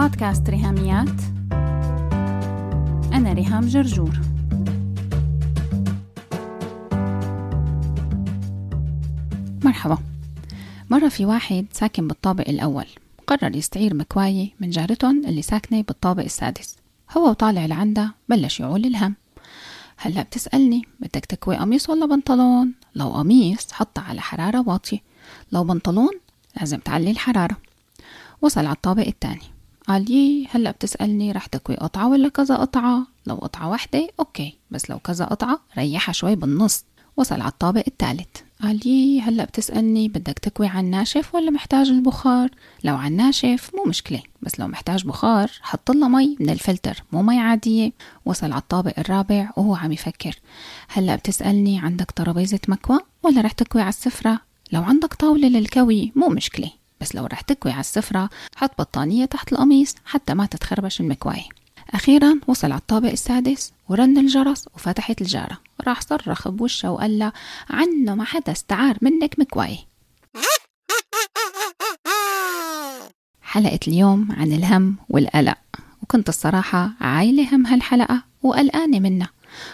بودكاست ريهاميات. أنا ريهام جرجور. مرحبا. مرة في واحد ساكن بالطابق الأول. قرر يستعير مكواية من جارتهم اللي ساكنة بالطابق السادس. هو وطالع لعندها بلش يعول الهم. هلا بتسألني بدك تكوي قميص ولا بنطلون؟ لو قميص حطها على حرارة واطية. لو بنطلون لازم تعلي الحرارة. وصل على الطابق الثاني. قال يي هلأ بتسألني رح تكوي قطعة ولا كذا قطعة؟ لو قطعة واحدة okay بس لو كذا قطعة ريحها شوي بالنص. وصل على الطابق الثالث قال لي هلأ بتسألني بدك تكوي على الناشف ولا محتاج البخار؟ لو على الناشف مو مشكلة بس لو محتاج بخار حط لها مي من الفلتر مو مي عادية. وصل على الطابق الرابع وهو عم يفكر هلأ بتسألني عندك ترابيزة مكوى ولا رح تكوي على السفرة؟ لو عندك طاولة للكوي مو مشكلة. بس لو رح تكوي على السفرة حط بطانية تحت القميص حتى ما تتخربش المكواية أخيرا وصل على الطابق السادس ورن الجرس وفتحت الجارة. راح صرخ بوشها وقال لها عنه ما حدا استعار منك مكواية حلقة اليوم عن الهم والقلق وكنت الصراحة عايلة هم هالحلقة وقلقانة منها.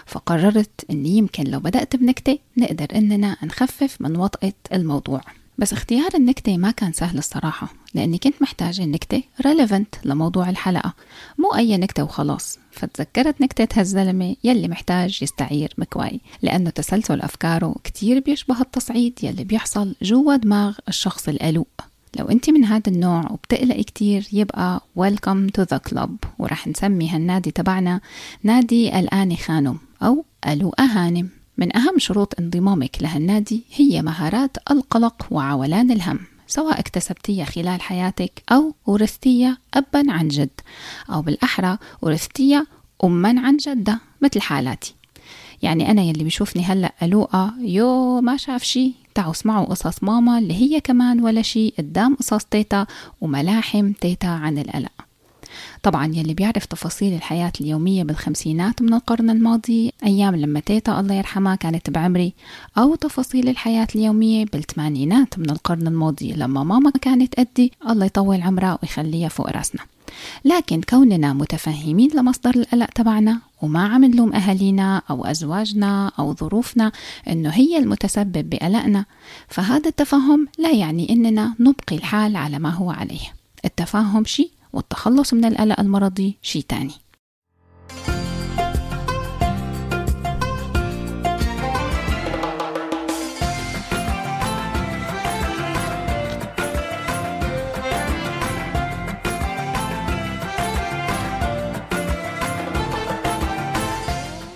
فقررت أني يمكن لو بدأت بنكتة نقدر أننا نخفف من وطأة الموضوع. بس اختيار النكتة ما كان سهل الصراحة لأني كنت محتاجة نكتة relevant لموضوع الحلقة مو أي نكتة وخلاص. فتذكرت نكتة هالزلمة يلي محتاج يستعير مكواي لأنه تسلسل أفكاره كتير بيشبه التصعيد يلي بيحصل جوا دماغ الشخص القلوق لو انت من هذا النوع وبتقلق كتير يبقى welcome to the club. ورح نسمي هالنادي تبعنا نادي قلقانة خانم أو قلوقة هانم من أهم شروط انضمامك لهالنادي هي مهارات القلق وعولان الهم سواء اكتسبتيها خلال حياتك أو ورثتيها أبا عن جد أو بالأحرى ورثتيها أما عن جدة مثل حالاتي. يعني أنا يلي بيشوفني هلأ قلوقة يو ما شاف شي تعوا اسمعوا قصص ماما اللي هي كمان ولا شي قدام قصص تيتا وملاحم تيتا عن القلق. طبعا يلي بيعرف تفاصيل الحياة اليومية بالخمسينات من القرن الماضي أيام لما تيتا الله يرحمها كانت بعمري أو تفاصيل الحياة اليومية بالثمانينات من القرن الماضي لما ماما كانت قدي الله يطول عمرها ويخليها فوق راسنا. لكن كوننا متفهمين لمصدر القلق تبعنا وما عم نلوم أهالينا أو أزواجنا أو ظروفنا إنه هي المتسبب بقلقنا فهذا التفهم لا يعني إننا نبقي الحال على ما هو عليه. التفاهم شيء والتخلص من القلق المرضي شيء تاني.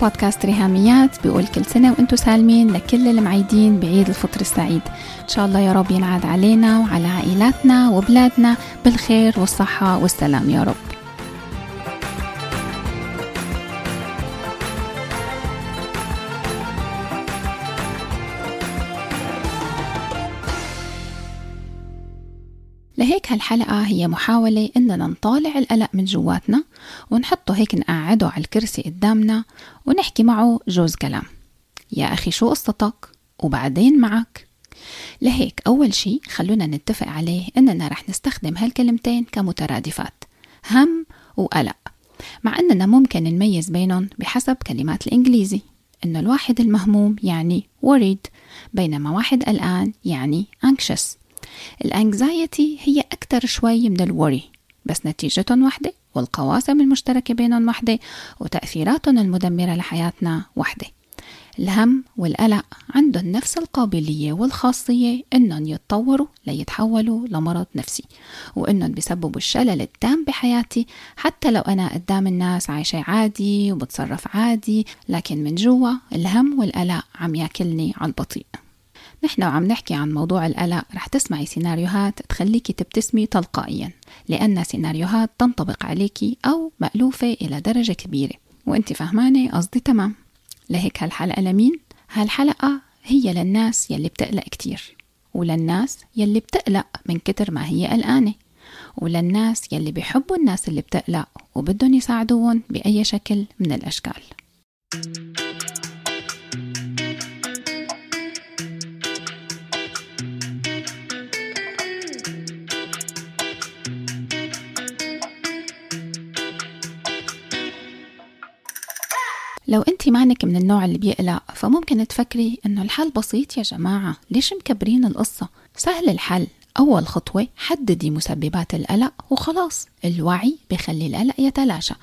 بودكاست ريهاميات بيقول كل سنة وأنتم سالمين لكل المعيدين بعيد الفطر السعيد. إن شاء الله يا رب ينعاد علينا وعلى عائلاتنا وبلادنا بالخير والصحة والسلام يا رب. لهيك هالحلقة هي محاولة إننا نطالع القلق من جواتنا ونحطه هيك نقعده على الكرسي قدامنا ونحكي معه جوز كلام يا أخي شو قصتك؟ وبعدين معك؟ لهيك أول شي خلونا نتفق عليه إننا رح نستخدم هالكلمتين كمترادفات هم وقلق مع إننا ممكن نميز بينهم بحسب كلمات الإنجليزي إنه الواحد المهموم يعني worried بينما واحد قلقان يعني anxious الأنكزايتي هي أكثر شوي من الوري بس نتيجتهم واحدة والقواسم المشتركة بينهم واحدة وتأثيراتهم المدمرة لحياتنا واحدة. الهم والقلق عندهم نفس القابلية والخاصية إنهم يتطوروا ليتحولوا لمرض نفسي وإنهم بيسببوا الشلل التام بحياتي. حتى لو أنا قدام الناس عايشة عادي وبتصرف عادي لكن من جوا الهم والقلق عم ياكلني على البطيء. نحن وعم نحكي عن موضوع القلق رح تسمعي سيناريوهات تخليكي تبتسمي تلقائيا لأن سيناريوهات تنطبق عليكي أو مألوفة إلى درجة كبيرة. وأنت فهمانة؟ قصدي تمام. لهيك هالحلقة لمين؟ هالحلقة هي للناس يلي بتقلق كتير وللناس يلي بتقلق من كتر ما هي قلقانة وللناس يلي بيحبوا الناس اللي بتقلق وبدهم يساعدوهم بأي شكل من الأشكال. لو انت مانك من النوع اللي بيقلق فممكن تفكري إنه الحل بسيط يا جماعة. ليش مكبرين القصة؟ سهل الحل. أول خطوة حددي مسببات القلق وخلاص. الوعي بخلي القلق يتلاشى.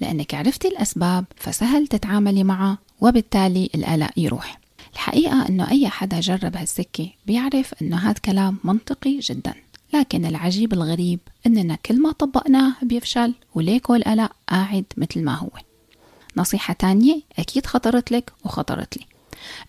لأنك عرفتي الأسباب فسهل تتعاملي معه وبالتالي القلق يروح. الحقيقة أنه أي حدا جرب هالسكة بيعرف أنه هذا كلام منطقي جدا. لكن العجيب الغريب أننا كل ما طبقناه بيفشل وليكو القلق قاعد مثل ما هو. نصيحة تانية أكيد خطرت لك وخطرت لي.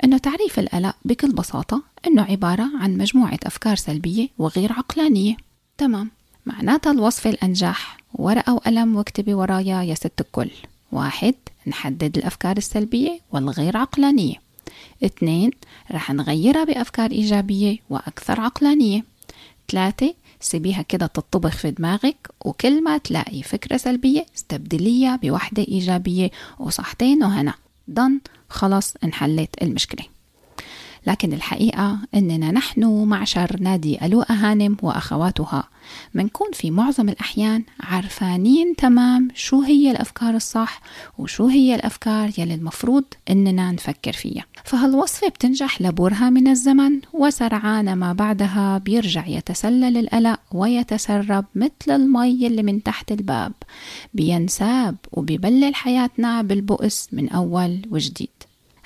أنه تعريف القلق بكل بساطة أنه عبارة عن مجموعة أفكار سلبية وغير عقلانية. تمام. معناتها الوصفة الأنجح ورقة وقلم واكتبي ورايا يا ست الكل. واحد نحدد الأفكار السلبية والغير عقلانية. اثنين رح نغيرها بأفكار إيجابية وأكثر عقلانية. ثلاثة سيبيها كده تطبخ في دماغك وكل ما تلاقي فكرة سلبية استبدليها بوحدة إيجابية وصحتين وهنا ضن خلاص انحلت المشكلة. لكن الحقيقة أننا نحن معشر نادي ألوء هانم وأخواتها. منكون في معظم الأحيان عارفانين تمام شو هي الأفكار الصح وشو هي الأفكار يلي المفروض أننا نفكر فيها. فهالوصفة بتنجح لبورها من الزمن؟ وسرعان ما بعدها بيرجع يتسلل القلق ويتسرب مثل المي اللي من تحت الباب. بينساب وبيبلل حياتنا بالبؤس من أول وجديد.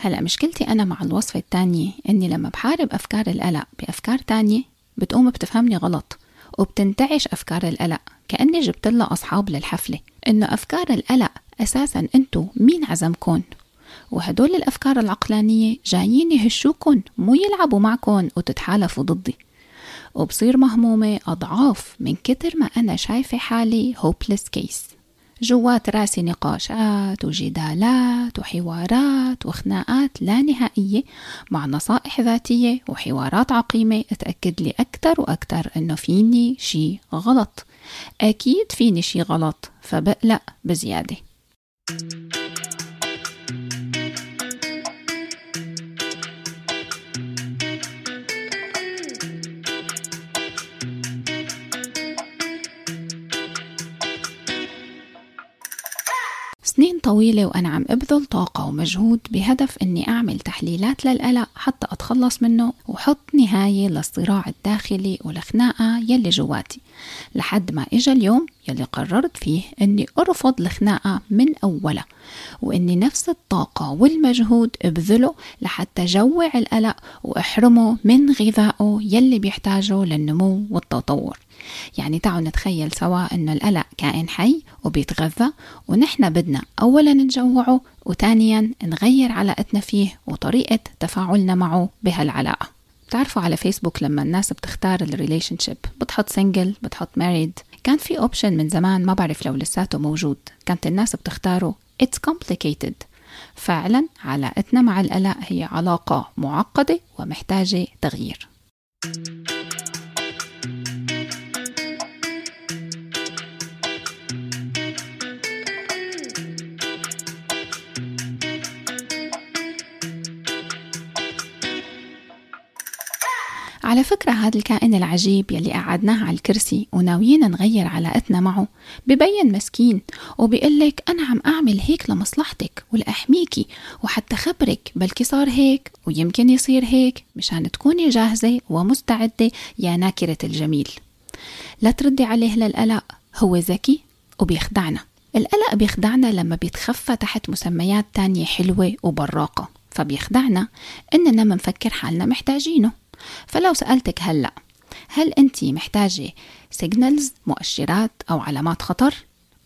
هلا مشكلتي أنا مع الوصفة التانية إني لما بحارب أفكار القلق بأفكار تانية بتقوم بتفهمني غلط وبتنتعش أفكار القلق كأني جبت لها أصحاب للحفلة. إنه أفكار القلق أساسا أنتو مين عزمكن وهدول الأفكار العقلانية جايين يهشوكن مو يلعبوا معكن وتتحالفوا ضدي. وبصير مهمومة أضعاف من كتر ما أنا شايفة حالي hopeless case. جوات راسي نقاشات وجدالات وحوارات وخناقات لا نهائية مع نصائح ذاتية وحوارات عقيمة. تأكد لي أكتر وأكتر إنه فيني شي غلط. أكيد فيني شي غلط فبقلق بزيادة. سنين طويلة وأنا عم أبذل طاقة ومجهود بهدف أني أعمل تحليلات للقلق حتى أتخلص منه وحط نهاية للصراع الداخلي والخناقة يلي جواتي لحد ما إجا اليوم يلي قررت فيه أني أرفض الخناقة من أولها وأني نفس الطاقة والمجهود أبذله لحتى جوع القلق وأحرمه من غذائه يلي بيحتاجه للنمو والتطور. يعني تعالوا نتخيل سوا إنه القلق كائن حي وبيتغذى ونحن بدنا اولا نجوعه وثانيا نغير علاقتنا فيه وطريقة تفاعلنا معه بهالعلاقة. بتعرفوا على فيسبوك لما الناس بتختار ال relationship بتحط single بتحط married كان في option من زمان ما بعرف لو لساته موجود كانت الناس بتختاره it's complicated. فعلا علاقتنا مع القلق هي علاقة معقدة ومحتاجة تغيير. على فكرة هذا الكائن العجيب يلي قعدناه على الكرسي وناويين نغير علاقتنا معه. ببين مسكين وبيقلك أنا عم أعمل هيك لمصلحتك ولأحميكي وحتى خبرك بلكي صار هيك ويمكن يصير هيك مشان تكوني جاهزة ومستعدة يا ناكرة الجميل. لا تردي عليه للقلق هو ذكي وبيخدعنا. القلق بيخدعنا لما بيتخفى تحت مسميات تانية حلوة وبراقة فبيخدعنا إننا منفكر حالنا محتاجينه. فلو سألتك هلأ هل أنت محتاجة signals مؤشرات أو علامات خطر؟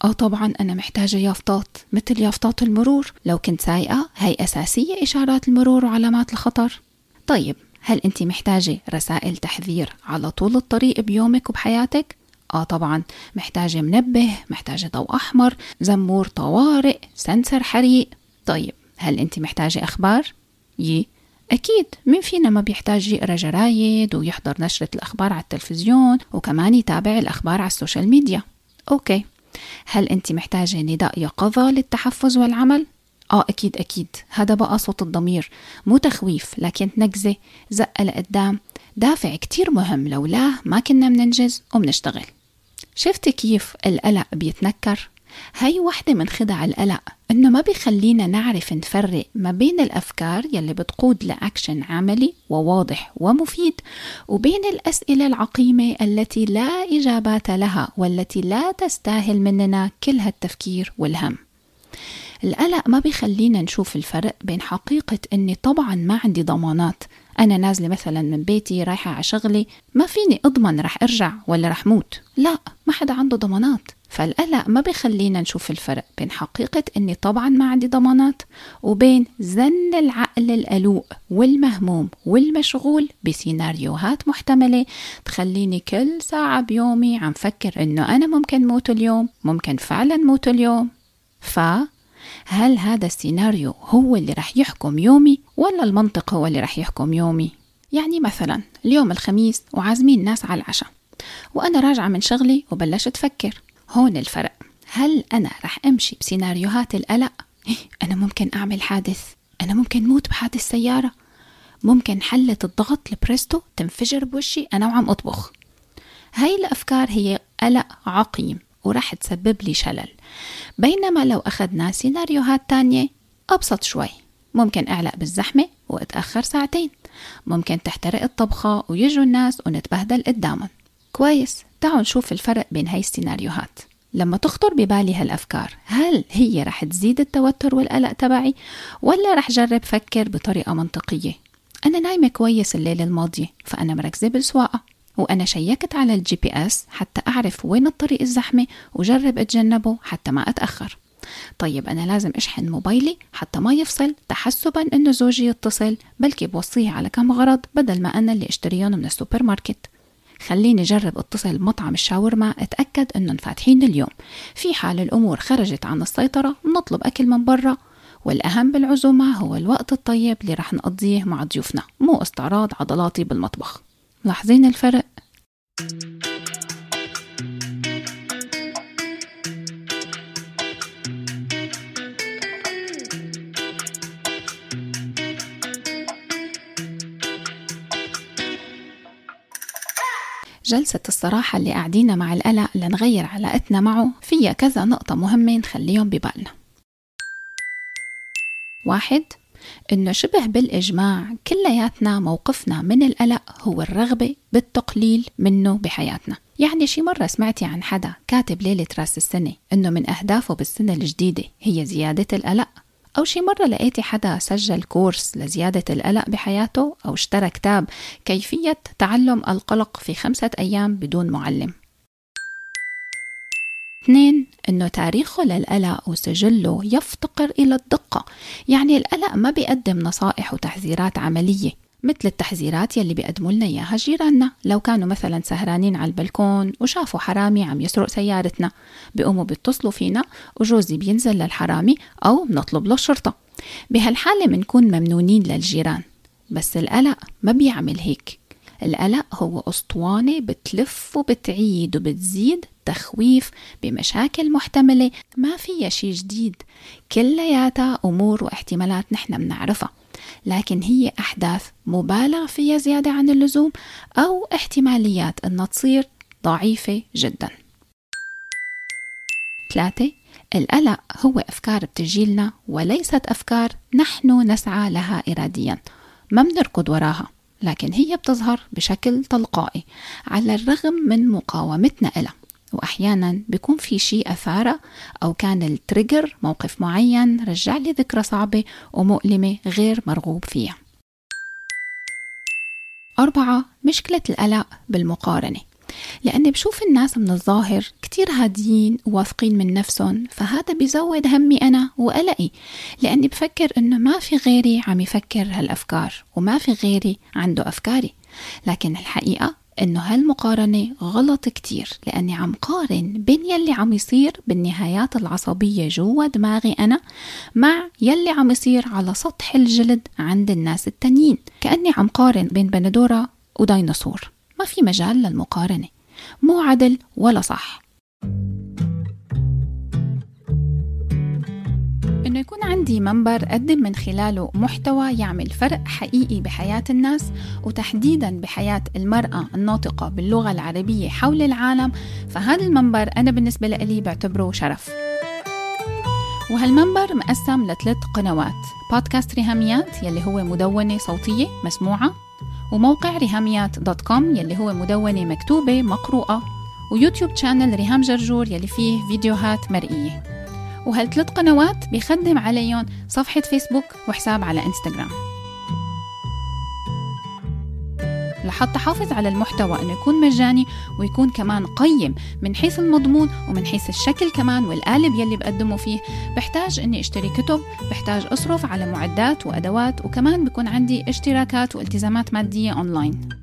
آه طبعا أنا محتاجة يافطات مثل يافطات المرور لو كنت سايقة هي أساسية إشارات المرور وعلامات الخطر طيب هل أنت محتاجة رسائل تحذير على طول الطريق بيومك وبحياتك؟ آه طبعا محتاجة منبه محتاجة ضوء أحمر زمور طوارئ sensor حريق طيب هل أنت محتاجة أخبار؟ يي أكيد مين فينا ما بيحتاج يقرأ جرايد ويحضر نشرة الأخبار على التلفزيون وكمان يتابع الأخبار على ال social media. okay. هل أنت محتاجة نداء يقظة للتحفز والعمل؟ آه أكيد أكيد. هذا بقى صوت الضمير. مو تخويف لكن نقزة زقة لقدام. دافع كتير مهم لولاه ما كنا مننجز ومنشتغل. شفتي كيف القلق بيتنكر؟ هاي وحدة من خدع القلق إنه ما بيخلينا نعرف نفرق ما بين الأفكار يلي بتقود لأكشن عملي وواضح ومفيد وبين الأسئلة العقيمة التي لا إجابات لها والتي لا تستاهل مننا كل هالتفكير والهم. القلق ما بيخلينا نشوف الفرق بين حقيقة إني طبعا ما عندي ضمانات أنا نازلة مثلا من بيتي رايحة على شغلي ما فيني أضمن رح أرجع ولا رح موت لا ما حدا عنده ضمانات. فالقلق ما بيخلينا نشوف الفرق بين حقيقة إني طبعا ما عندي ضمانات وبين زن العقل القلوق والمهموم والمشغول بسيناريوهات محتملة تخليني كل ساعة بيومي عم فكر إنه أنا ممكن موت اليوم ممكن فعلا موت اليوم. ف هل هذا السيناريو هو اللي رح يحكم يومي ولا المنطق هو اللي رح يحكم يومي؟ يعني مثلا اليوم الخميس وعازمين ناس على العشاء وأنا راجعة من شغلي وبلشت أفكر هون الفرق. هل أنا رح أمشي بسيناريوهات القلق؟ إيه، أنا ممكن أعمل حادث. أنا ممكن موت بحادث سيارة. ممكن حلة الضغط البريستو تنفجر بوشي أنا وعم أطبخ. هاي الأفكار هي قلق عقيم ورح تسبب لي شلل. بينما لو أخذنا سيناريوهات تانية أبسط شوي. ممكن أعلق بالزحمة وأتأخر ساعتين. ممكن تحترق الطبخة ويجوا الناس ونتبهدل قدامهم. كويس. تعالوا نشوف الفرق بين هاي السيناريوهات. لما تخطر ببالي هالأفكار هل هي رح تزيد التوتر والقلق تبعي ولا رح جرب فكر بطريقة منطقية؟ أنا نايمة كويس الليلة الماضية فأنا مركزة بالسواقة وأنا شيكت على ال GPS حتى أعرف وين الطريق الزحمة وجرب أتجنبه حتى ما أتأخر. طيب أنا لازم أشحن موبايلي حتى ما يفصل تحسبا إنه زوجي يتصل بلكي بوصيه على كم غرض بدل ما أنا اللي أشتريهم من السوبر ماركت خليني أجرب أتصل بمطعم الشاورما أتأكد إنهم فاتحين اليوم. في حال الأمور خرجت عن السيطرة نطلب أكل من برا. والأهم بالعزومة هو الوقت الطيب اللي رح نقضيه مع ضيوفنا مو استعراض عضلاتي بالمطبخ. لاحظين الفرق؟ جلسة الصراحة اللي قاعدين مع القلق لنغير علاقتنا معه. فيها كذا نقطة مهمة نخليهم ببالنا. واحد إنه شبه بالإجماع كلياتنا موقفنا من القلق هو الرغبة بالتقليل منه بحياتنا. يعني شي مرة سمعتي عن حدا كاتب ليلة راس السنة إنه من أهدافه بالسنة الجديدة هي زيادة القلق. أو شي مرة لقيتي حدا سجل كورس لزيادة القلق بحياته أو اشترى كتاب كيفية تعلم القلق في خمسة أيام بدون معلم؟ اثنين إنه تاريخه للقلق وسجله يفتقر إلى الدقة يعني القلق ما بيقدم نصائح وتحذيرات عملية. مثل التحذيرات يلي بيقدموا لنا إياها جيراننا. لو كانوا مثلا سهرانين على البلكون وشافوا حرامي عم يسرق سيارتنا بيقوموا بيتصلوا فينا وجوزي بينزل للحرامي أو بنطلب له الشرطة. بهالحالة بنكون ممنونين للجيران بس القلق ما بيعمل هيك. القلق هو أسطوانة بتلف وبتعيد وبتزيد تخويف بمشاكل محتملة. ما فيها شي جديد. كلياتها أمور واحتمالات نحن بنعرفها لكن هي أحداث مبالغ فيها زيادة عن اللزوم أو احتماليات أنها تصير ضعيفة جدا. ثلاثة القلق هو أفكار بتجيلنا وليست أفكار نحن نسعى لها إراديا. ما بنركض وراها لكن هي بتظهر بشكل تلقائي على الرغم من مقاومتنا إلها. وأحيانا بيكون في شيء أثارة أو كان التريجر موقف معين رجع لي ذكرى صعبة ومؤلمة غير مرغوب فيها. أربعة مشكلة القلق بالمقارنة. لأني بشوف الناس من الظاهر كتير هاديين وواثقين من نفسهم فهذا بيزود همي أنا وقلقي. لأني بفكر إنه ما في غيري عم يفكر هالأفكار وما في غيري عنده أفكاري. لكن الحقيقة إنه هالمقارنة غلط كتير لأني عم قارن بين يلي عم يصير بالنهايات العصبية جوا دماغي أنا مع يلي عم يصير على سطح الجلد عند الناس التانيين. كأني عم قارن بين بندورة وديناصور. ما في مجال للمقارنة. مو عدل ولا صح. يكون عندي منبر أقدم من خلاله محتوى يعمل فرق حقيقي بحياة الناس وتحديدا بحياة المرأة الناطقة باللغة العربية حول العالم فهذا المنبر أنا بالنسبة لي بعتبره شرف. وهالمنبر مقسم لثلاث قنوات بودكاست ريهاميات يلي هو مدونة صوتية مسموعة وموقع ريهاميات dot com يلي هو مدونة مكتوبة مقروءة ويوتيوب channel ريهام جرجور يلي فيه فيديوهات مرئية. وهالثلاث قنوات بيخدم عليهم صفحة فيسبوك وحساب على إنستغرام. لحتى حافظ على المحتوى إنه يكون مجاني ويكون كمان قيم من حيث المضمون ومن حيث الشكل كمان والقالب يلي بقدمه فيه. بحتاج إني أشتري كتب بحتاج أصرف على معدات وأدوات وكمان بكون عندي اشتراكات والتزامات مادية أونلاين.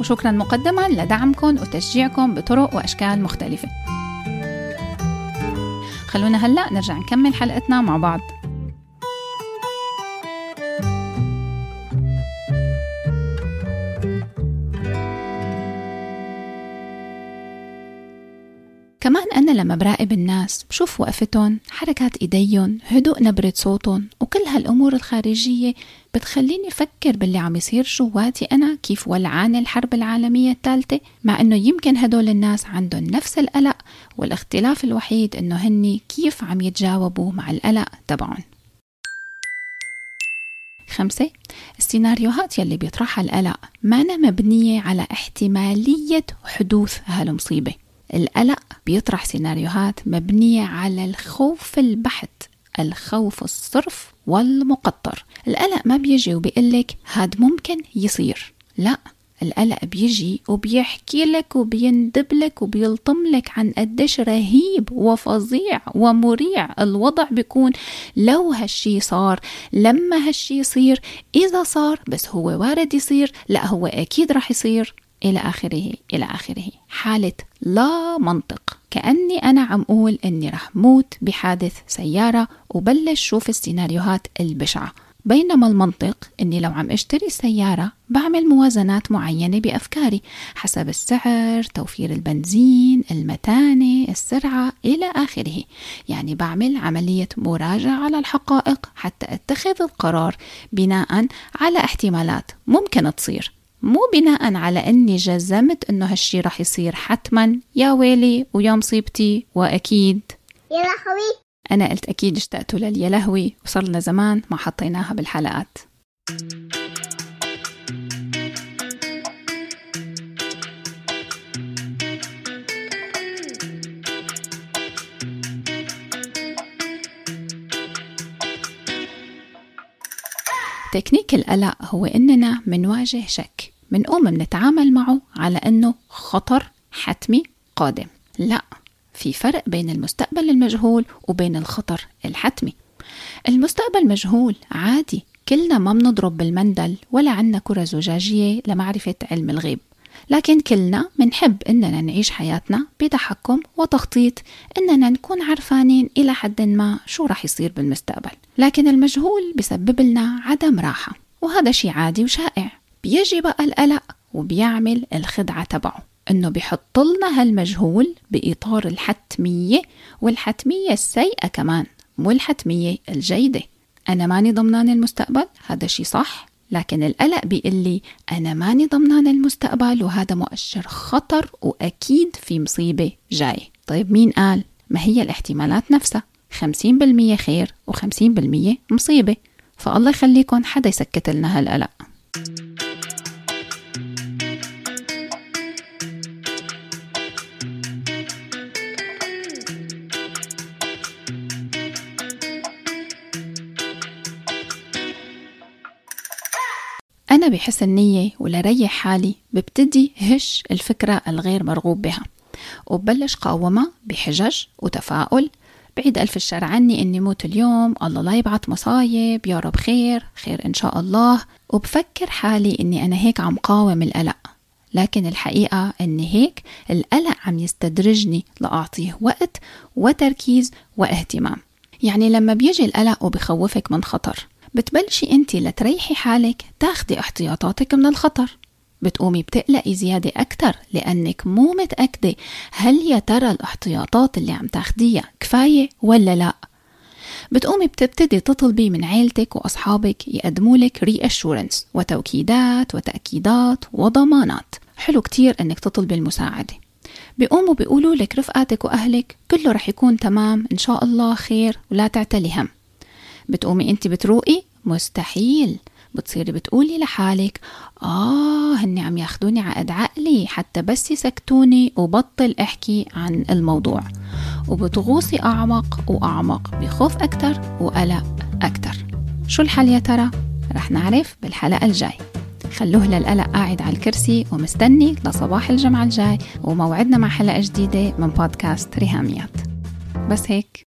وشكرا مقدما لدعمكم وتشجيعكم بطرق وأشكال مختلفة. خلونا هلأ نرجع نكمل حلقتنا مع بعض. لما براقب الناس. بشوف وقفتهم حركات إيديهم هدوء نبرة صوتهم وكل هالأمور الخارجية بتخليني أفكر باللي عم يصير جواتي أنا كيف ولعان الحرب العالمية الثالثة. مع أنه يمكن هدول الناس عندهم نفس القلق والاختلاف الوحيد أنه هني كيف عم يتجاوبوا مع القلق تبعهم. خمسة السيناريوهات يلي بيطرحها القلق مانا مبنية على احتمالية حدوث هالمصيبة. القلق بيطرح سيناريوهات مبنية على الخوف البحت الخوف الصرف والمقطر. القلق ما بيجي وبيقلك هاد ممكن يصير. لا القلق بيجي وبيحكي لك وبيندب لك وبيلطم لك عن قديش رهيب وفظيع ومريع الوضع بيكون. لو هالشي صار لما هالشي يصير إذا صار بس هو وارد يصير لا هو أكيد رح يصير. إلى آخره إلى آخره. حالة لا منطق. كأني أنا عم أقول إني رح موت بحادث سيارة وبلش شوف السيناريوهات البشعة. بينما المنطق إني لو عم أشتري سيارة بعمل موازنات معينة بأفكاري حسب السعر، توفير البنزين، المتانة، السرعة إلى آخره، يعني بعمل عملية مراجعة على الحقائق حتى أتخذ القرار بناء على احتمالات ممكن تصير. مو بناء على إني جزمت إنه هالشي رح يصير حتما. يا ويلي ويا مصيبتي وأكيد. يا لهوي. أنا قلت أكيد اشتقتوا لليا لهوي وصار لنا زمان ما حطيناها بالحلقات. تكنيك القلق هو إننا منواجه شك. منقوم منتعامل معه على إنه خطر حتمي قادم. لا في فرق بين المستقبل المجهول وبين الخطر الحتمي. المستقبل مجهول عادي كلنا ما بنضرب بالمندل ولا عنا كرة زجاجية لمعرفة علم الغيب. لكن كلنا منحب إننا نعيش حياتنا بتحكم وتخطيط إننا نكون عرفانين إلى حد ما شو رح يصير بالمستقبل. لكن المجهول بسبب لنا عدم راحة وهذا شيء عادي وشائع. بيجي بقى القلق وبيعمل الخدعة تبعه إنه بيحط لنا هالمجهول بإطار الحتمية والحتمية السيئة كمان مو الحتمية الجيدة. أنا ماني ضمنان المستقبل هذا شيء صح لكن القلق بيقول لي أنا ماني ضمنان المستقبل وهذا مؤشر خطر وأكيد في مصيبة جاي طيب مين قال؟ ما هي الاحتمالات نفسها؟ 50% خير و50% مصيبة. فالله يخليكم حدا يسكت لنا هالقلق. أنا بحسن نية ولريح حالي ببتدي هش الفكرة الغير مرغوب بها وببلش قاومها بحجج وتفاؤل. بعيد ألف الشر عني إني موت اليوم الله لا يبعث مصايب يا رب خير خير إن شاء الله. وبفكر حالي إني أنا هيك عم قاوم القلق لكن الحقيقة إني هيك القلق عم يستدرجني لأعطيه وقت وتركيز واهتمام. يعني لما بيجي القلق وبخوفك من خطر بتبلشي انت لتريحي حالك تاخدي احتياطاتك من الخطر. بتقومي بتقلقي زيادة أكتر لأنك مو متأكدة هل يا ترى الاحتياطات اللي عم تاخديها كفاية ولا لأ. بتقومي بتبتدي تطلبي من عيلتك وأصحابك يقدموا لك reassurance وتوكيدات وتأكيدات وضمانات. حلو كتير أنك تطلبي المساعدة. بيقوموا بيقولوا لك رفقاتك وأهلك كله رح يكون تمام إن شاء الله خير ولا تعتلي هم. بتقومي أنت بتروقي؟ مستحيل. بتصيري بتقولي لحالك آه هني عم ياخدوني عقد عقلي حتى بس يسكتوني وبطل أحكي عن الموضوع. وبتغوصي أعمق وأعمق بخوف أكتر وقلق أكتر. شو الحل يا ترى؟ رح نعرف بالحلقة الجاي. خلوه للقلق قاعد على الكرسي ومستني لصباح الجمعة الجاي وموعدنا مع حلقة جديدة من بودكاست ريهاميات. بس هيك.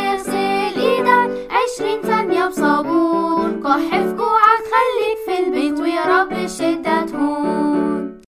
في كوعك خليك في البيت ويا رب الشدة تهون